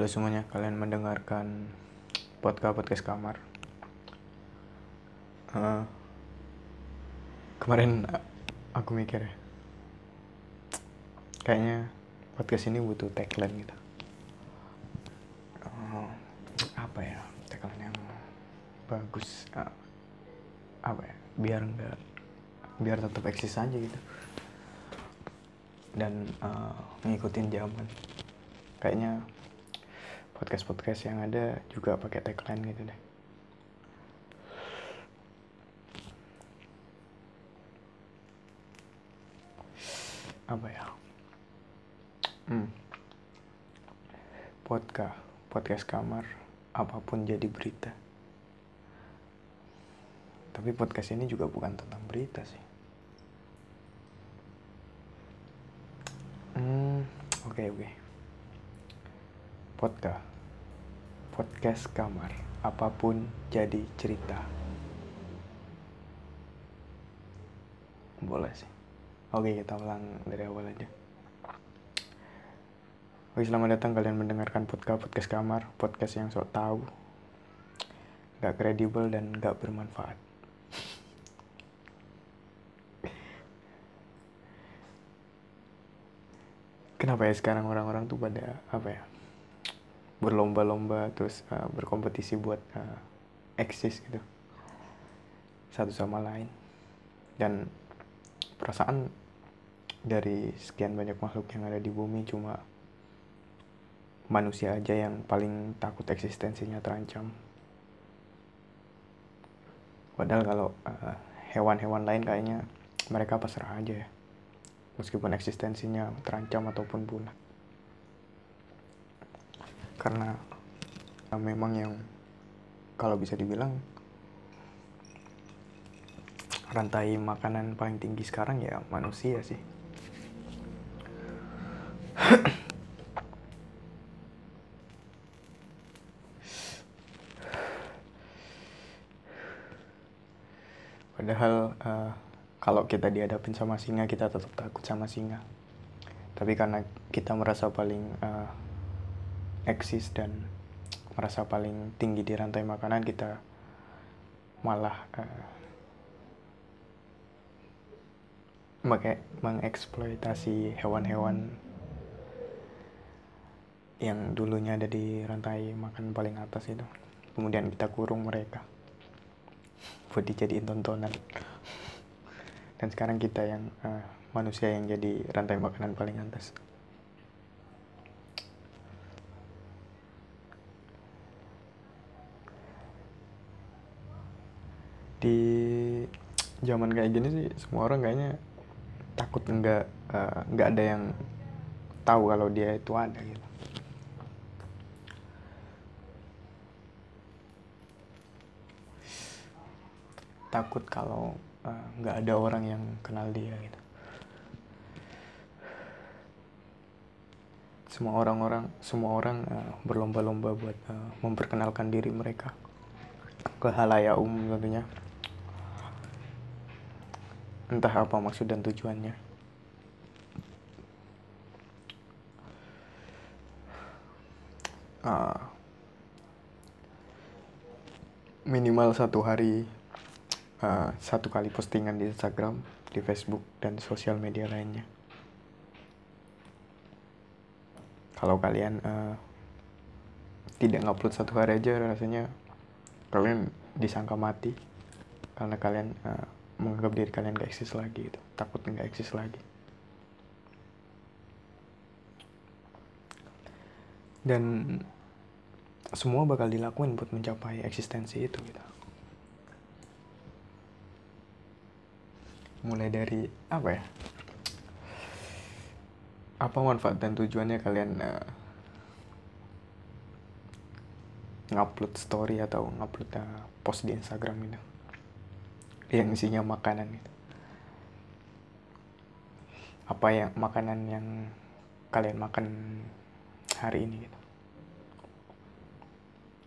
Halo semuanya, kalian mendengarkan podcast podcast kamar. Uh, kemarin aku mikir ya, kayaknya podcast ini butuh tagline gitu. Uh, apa ya tagline yang bagus? Uh, apa ya? Biar enggak, biar tetap eksis aja gitu. Dan uh, ngikutin zaman. Kayaknya podcast-podcast yang ada juga pakai tagline gitu deh. Apa ya? Hmm. Podcast, podcast kamar, apa pun jadi berita. Tapi podcast ini juga bukan tentang berita sih. Hmm, oke okay, oke. Okay. Podcast podcast kamar apa pun jadi cerita. Boleh sih. Oke kita ulang dari awal aja. Oke selamat datang kalian mendengarkan podcast podcast kamar podcast yang sok tahu. Gak kredibel dan gak bermanfaat. Kenapa ya sekarang orang-orang tuh pada apa ya berlomba-lomba terus uh, berkompetisi buat uh, eksis gitu. Satu sama lain. Dan perasaan dari sekian banyak makhluk yang ada di bumi cuma manusia aja yang paling takut eksistensinya terancam. Padahal kalau uh, hewan-hewan lain kayaknya mereka pasrah aja ya. Meskipun eksistensinya terancam ataupun punah karena memang yang kalau bisa dibilang rantai makanan paling tinggi sekarang ya manusia sih. Padahal uh, kalau kita dihadapin sama singa kita tetap takut sama singa. Tapi karena kita merasa paling uh, eksis dan merasa paling tinggi di rantai makanan kita malah uh, mengeksploitasi hewan-hewan yang dulunya ada di rantai makan paling atas itu. Kemudian kita kurung mereka buat dijadiin tontonan. Dan sekarang kita yang uh, manusia yang jadi rantai makanan paling atas di zaman kayak gini sih semua orang kayaknya takut nggak uh, nggak ada yang tahu kalau dia itu ada gitu. Takut kalau uh, nggak ada orang yang kenal dia gitu. Semua orang-orang semua orang uh, berlomba-lomba buat uh, memperkenalkan diri mereka ke halayak umum tentunya entah apa maksud dan tujuannya. Uh, minimal satu hari uh, satu kali postingan di Instagram, di Facebook dan sosial media lainnya. Kalau kalian uh, tidak ngupload satu hari aja, rasanya kalian disangka mati karena kalian uh, menganggap diri kalian gak eksis lagi gitu. Takut nggak eksis lagi. Dan semua bakal dilakuin buat mencapai eksistensi itu gitu. Mulai dari apa ya? Apa manfaat dan tujuannya kalian uh, ngupload story atau ngupload uh, post di Instagram gitu yang isinya makanan gitu. Apa yang makanan yang kalian makan hari ini gitu.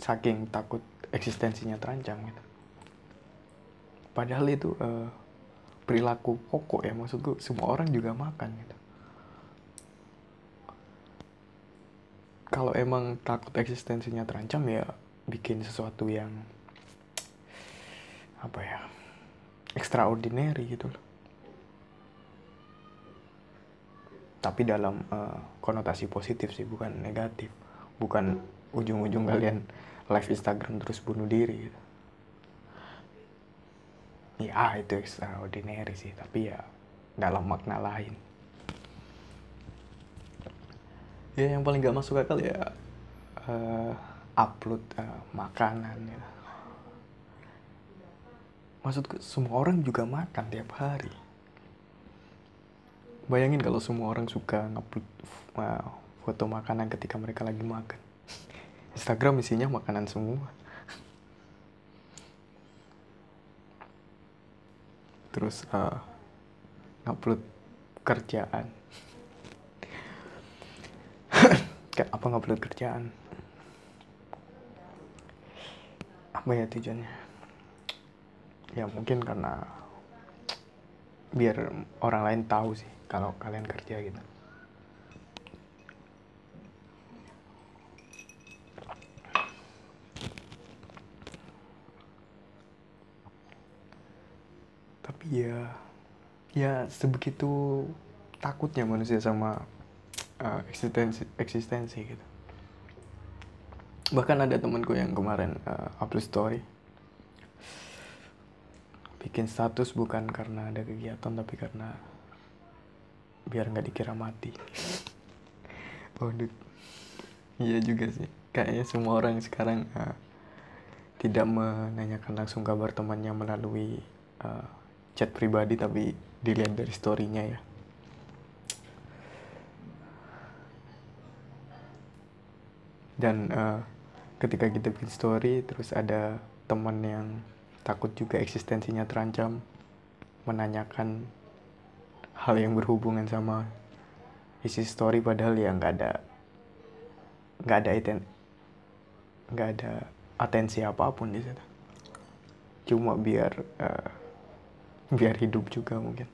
Saking takut eksistensinya terancam gitu. Padahal itu uh, perilaku pokok ya maksudku semua orang juga makan gitu. Kalau emang takut eksistensinya terancam ya bikin sesuatu yang apa ya extraordinary gitu loh. Tapi dalam uh, konotasi positif sih bukan negatif. Bukan ujung-ujung kalian live Instagram terus bunuh diri gitu. Ya itu extraordinary sih tapi ya dalam makna lain. Ya yang paling gak masuk akal ya uh, upload uh, makanan ya maksudku semua orang juga makan tiap hari. Bayangin kalau semua orang suka ngupload foto makanan ketika mereka lagi makan. Instagram isinya makanan semua. Terus uh, ngupload kerjaan. Kayak apa ngupload kerjaan? Apa ya tujuannya ya mungkin karena biar orang lain tahu sih kalau kalian kerja gitu. Tapi ya ya sebegitu takutnya manusia sama uh, eksistensi eksistensi gitu. Bahkan ada temanku yang kemarin uh, upload story bikin status bukan karena ada kegiatan tapi karena biar nggak dikira mati. Oh dude. iya juga sih. Kayaknya semua orang sekarang uh, tidak menanyakan langsung kabar temannya melalui uh, chat pribadi tapi dilihat dari storynya ya. Dan uh, ketika kita bikin story terus ada teman yang takut juga eksistensinya terancam. Menanyakan hal yang berhubungan sama isi story padahal ya nggak ada nggak ada iten nggak ada atensi apa pun di situ. Cuma biar uh, biar hidup juga mungkin.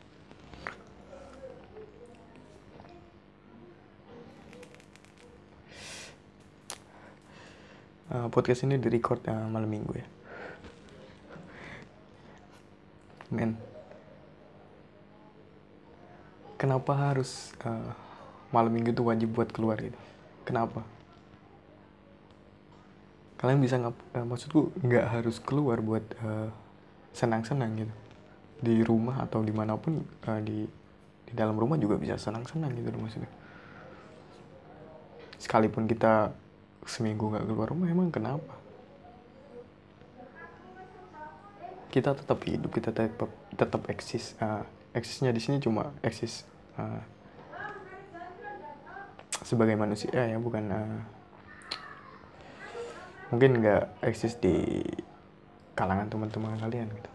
Uh, podcast ini direcord uh, malam minggu ya men kenapa harus uh, malam minggu itu wajib buat keluar gitu? Kenapa? Kalian bisa ngap uh, maksudku nggak harus keluar buat uh, senang-senang gitu. Di rumah atau di mana pun uh, di di dalam rumah juga bisa senang-senang gitu maksudnya. Sekalipun kita seminggu nggak keluar rumah emang kenapa kita tetap hidup kita tetap tetap eksis uh, eksisnya di sini cuma eksis uh, sebagai manusia ya bukan uh, mungkin nggak eksis di kalangan teman-teman kalian gitu.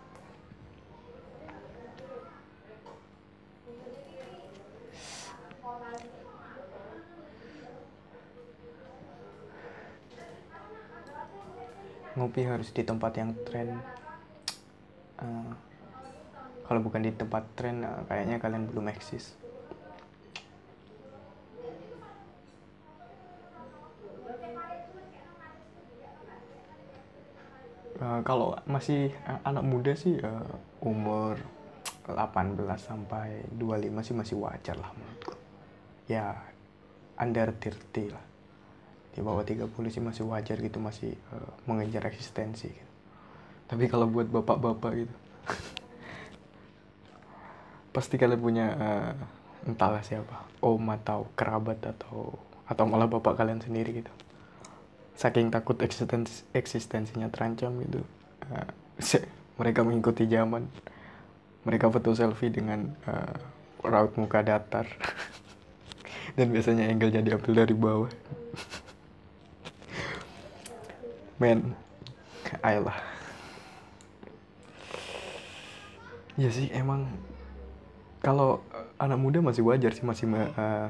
Ngopi harus di tempat yang tren uh, kalau bukan di tempat tren uh, kayaknya kalian belum eksis. Uh, kalau masih anak muda sih uh, umur 18 sampai 25 sih masih wajar lah menurutku. Ya under 30 lah. Di bawah 30 sih masih wajar gitu masih uh, mengejar eksistensi gitu. Tapi kalau buat bapak-bapak gitu. Pasti kalian punya uh, entahlah siapa. Om atau kerabat atau atau malah bapak kalian sendiri gitu. Saking takut eksistensi eksistensinya terancam gitu. Uh, mereka mengikuti zaman. Mereka foto selfie dengan uh, raut muka datar. Dan biasanya angle jadi ambil dari bawah. Men ayolah ya sih emang kalau anak muda masih wajar sih masih me, uh,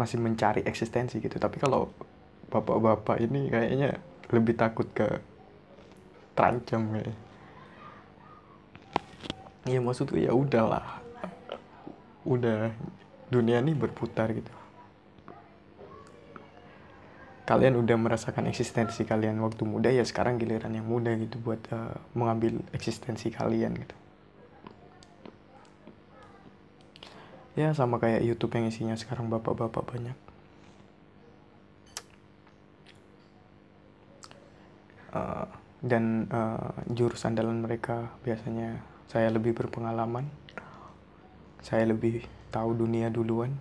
masih mencari eksistensi gitu. Tapi kalau bapak-bapak ini kayaknya lebih takut ke terancam kayak ya maksudku ya udahlah. Udah dunia ini berputar gitu kalian udah merasakan eksistensi kalian waktu muda ya sekarang giliran yang muda gitu buat uh, mengambil eksistensi kalian gitu. Ya sama kayak YouTube yang isinya sekarang bapak-bapak banyak. Uh, dan uh, jurus andalan mereka biasanya saya lebih berpengalaman. Saya lebih tahu dunia duluan.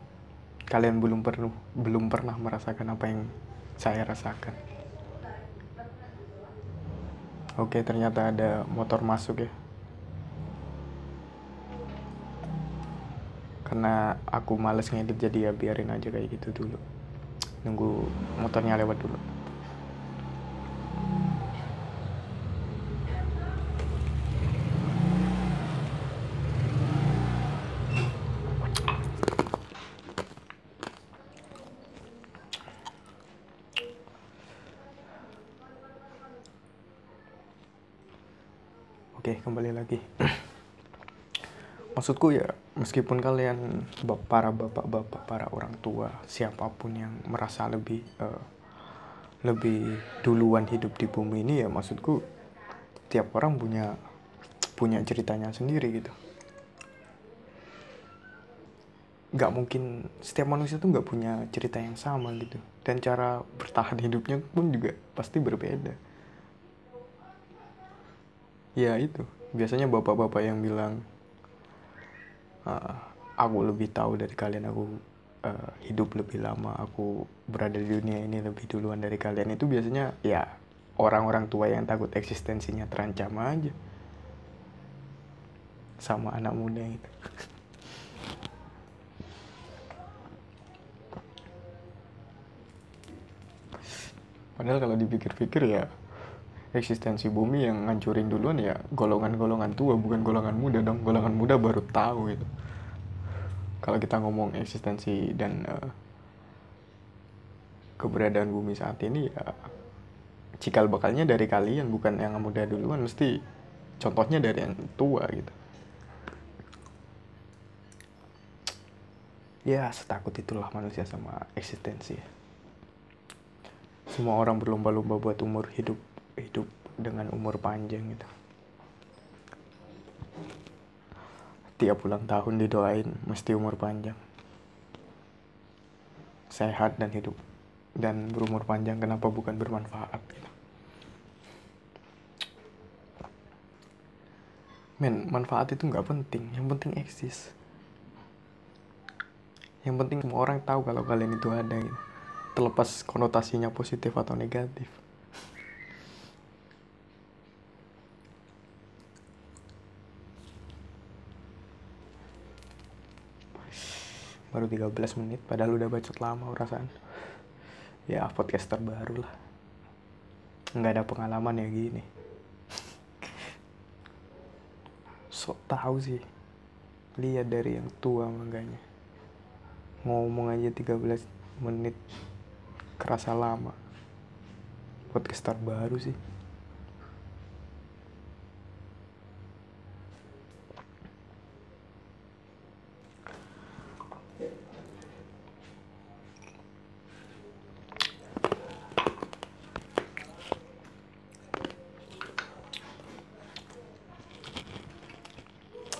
Kalian belum pernah belum pernah merasakan apa yang saya rasakan. Oke, ternyata ada motor masuk ya. Karena aku males ngedit jadi ya biarin aja kayak gitu dulu. Nunggu motornya lewat dulu. Oke, kembali lagi. Maksudku ya, meskipun kalian para bapak-bapak, para orang tua, siapa pun yang merasa lebih uh, lebih duluan hidup di bumi ini ya, maksudku tiap orang punya punya ceritanya sendiri gitu. Gak mungkin setiap manusia tuh gak punya cerita yang sama gitu, dan cara bertahan hidupnya pun juga pasti berbeda ya itu biasanya bapak-bapak yang bilang uh, aku lebih tahu dari kalian aku uh, hidup lebih lama aku berada di dunia ini lebih duluan dari kalian. Itu biasanya ya orang-orang tua yang takut eksistensinya terancam aja. Sama anak muda itu padahal kalau dipikir-pikir ya eksistensi bumi yang ngancurin duluan ya golongan-golongan tua bukan golongan muda dong. Golongan muda baru tahu itu. Kalau kita ngomong eksistensi dan uh, keberadaan bumi saat ini ya cikal bakalnya dari kalian bukan yang muda duluan. Mesti contohnya dari yang tua gitu. Ya setakut itulah manusia sama eksistensi. Semua orang berlomba-lomba buat umur hidup hidup dengan umur panjang gitu. Tiap ulang tahun didoain mesti umur panjang. Sehat dan hidup. Dan berumur panjang kenapa bukan bermanfaat gitu. Men manfaat itu nggak penting. Yang penting eksis. Yang penting semua orang tahu kalau kalian itu ada gitu. Terlepas konotasinya positif atau negatif baru 13 menit padahal udah bacot lama perasaan. Ya podcaster baru lah. Nggak ada pengalaman ya gini. Sok tahu sih. Lihat dari yang tua makanya ngomong aja 13 menit kerasa lama. Podcaster baru sih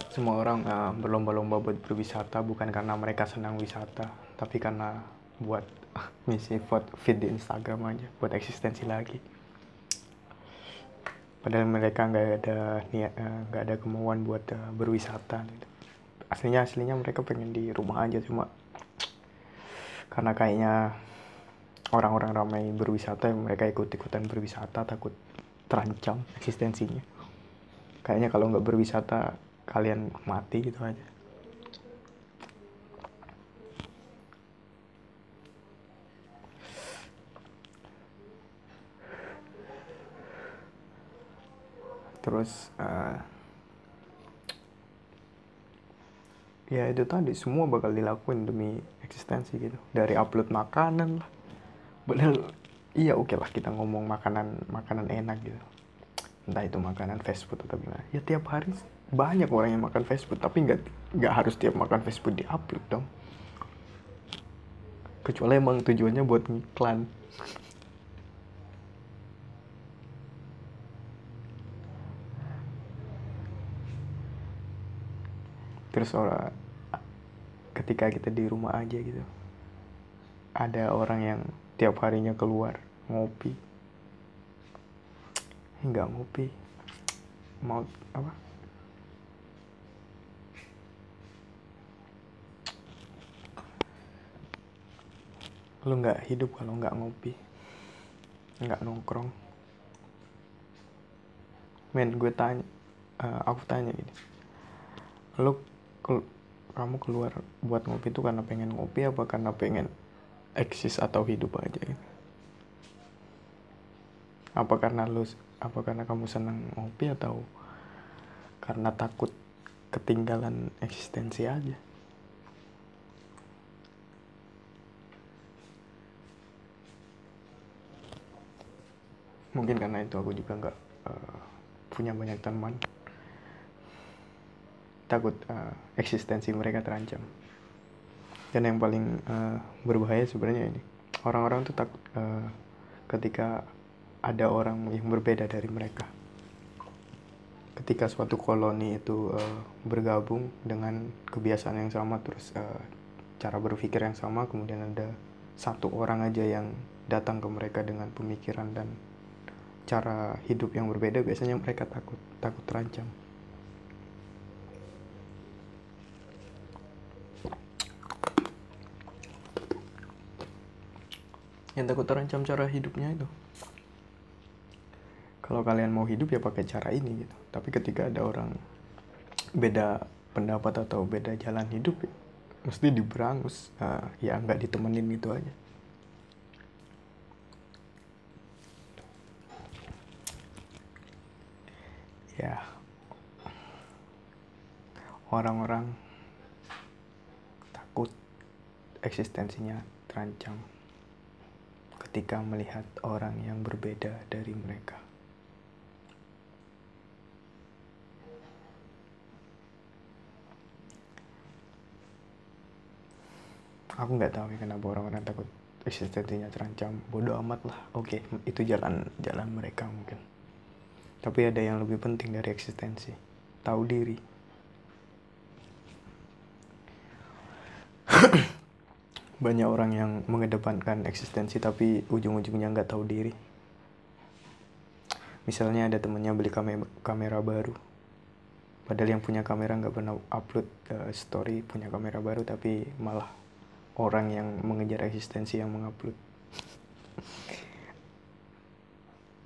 semua orang uh, berlomba-lomba buat berwisata bukan karena mereka senang wisata tapi karena buat misi buat feed di Instagram aja buat eksistensi lagi padahal mereka nggak ada niat eh, nggak uh, ada kemauan buat uh, berwisata gitu. aslinya aslinya mereka pengen di rumah aja cuma karena kayaknya orang-orang ramai berwisata mereka ikut-ikutan berwisata takut terancam eksistensinya kayaknya kalau nggak berwisata kalian mati gitu aja. Terus uh, ya itu tadi semua bakal dilakuin demi eksistensi gitu. Dari upload makanan lah. Padahal iya oke okay lah kita ngomong makanan makanan enak gitu. Entah itu makanan fast food atau gimana. Ya tiap hari banyak orang yang makan fast food tapi nggak nggak harus tiap makan fast food diupload dong. Kecuali emang tujuannya buat ngiklan. Terus orang ketika kita di rumah aja gitu ada orang yang tiap harinya keluar ngopi. Nggak ngopi. Mau apa? Lu nggak hidup kalau nggak ngopi nggak nongkrong. Men gue tanya uh, aku tanya gini. Lu kelu kamu keluar buat ngopi itu karena pengen ngopi apa karena pengen eksis atau hidup aja gitu? Apa karena lu apa karena kamu senang ngopi atau karena takut ketinggalan eksistensi aja mungkin karena itu aku juga nggak uh, punya banyak teman. Takut uh, eksistensi mereka terancam. Dan yang paling uh, berbahaya sebenarnya ini. Orang-orang tuh takut uh, ketika ada orang yang berbeda dari mereka. Ketika suatu koloni itu uh, bergabung dengan kebiasaan yang sama terus uh, cara berpikir yang sama kemudian ada satu orang aja yang datang ke mereka dengan pemikiran dan cara hidup yang berbeda biasanya mereka takut takut terancam. Yang takut terancam cara hidupnya itu. Kalau kalian mau hidup ya pakai cara ini gitu. Tapi ketika ada orang beda pendapat atau beda jalan hidup ya, mesti diberangus. Uh, ya nggak ditemenin gitu aja ya orang-orang takut eksistensinya terancam ketika melihat orang yang berbeda dari mereka. Aku nggak tahu ya kenapa orang-orang takut eksistensinya terancam. Bodoh amat lah. Oke, itu jalan jalan mereka mungkin. Tapi ada yang lebih penting dari eksistensi. Tahu diri. Banyak orang yang mengedepankan eksistensi tapi ujung-ujungnya nggak tahu diri. Misalnya ada temennya beli kamera, kamera baru. Padahal yang punya kamera nggak pernah upload uh, story punya kamera baru tapi malah orang yang mengejar eksistensi yang mengupload.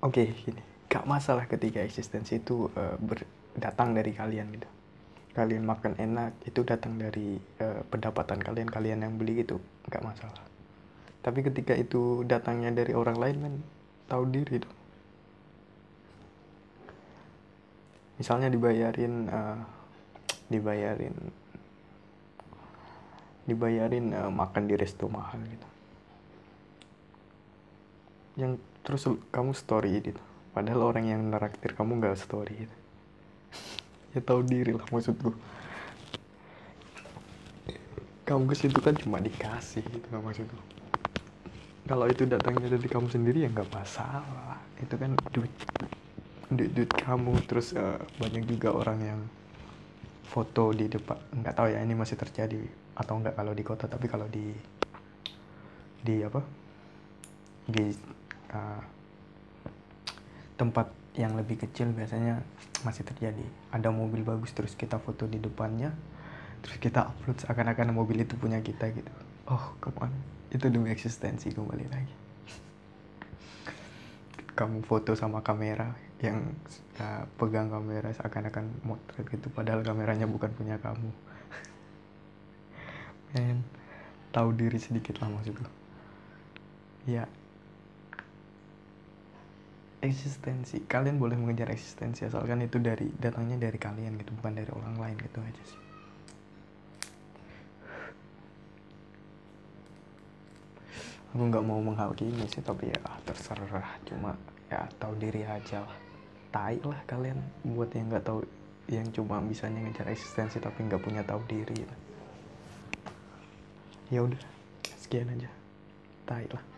Oke, okay, gini gak masalah ketika eksistensi itu uh, ber, datang dari kalian gitu. Kalian makan enak itu datang dari uh, pendapatan kalian kalian yang beli itu gak masalah. Tapi ketika itu datangnya dari orang lain kan tahu diri tuh misalnya dibayarin uh, dibayarin dibayarin uh, makan di resto mahal gitu. Yang terus kamu story gitu padahal orang yang neraktir kamu nggak story gitu. ya tahu diri lah maksud gue kamu ke situ kan cuma dikasih gitu kan maksud gue kalau itu datangnya dari kamu sendiri ya nggak masalah. Itu kan duit duit, duit kamu. Terus uh, banyak juga orang yang foto di depan. Nggak tahu ya ini masih terjadi atau nggak kalau di kota. Tapi kalau di di apa? Di uh, tempat yang lebih kecil biasanya masih terjadi. Ada mobil bagus terus kita foto di depannya terus kita upload seakan-akan mobil itu punya kita gitu. Oh come itu demi eksistensi kembali lagi. Kamu foto sama kamera yang uh, pegang kamera seakan-akan motret gitu padahal kameranya bukan punya kamu. Men tahu diri sedikit lah maksudku ya eksistensi. Kalian boleh mengejar eksistensi asalkan itu dari datangnya dari kalian gitu bukan dari orang lain gitu aja sih. Aku nggak mau menghakimi sih tapi ya terserah. Cuma ya tahu diri aja lah. Tai lah kalian buat yang nggak tahu yang cuma bisanya ngejar eksistensi tapi nggak punya tahu diri. Ya udah sekian aja. Tai lah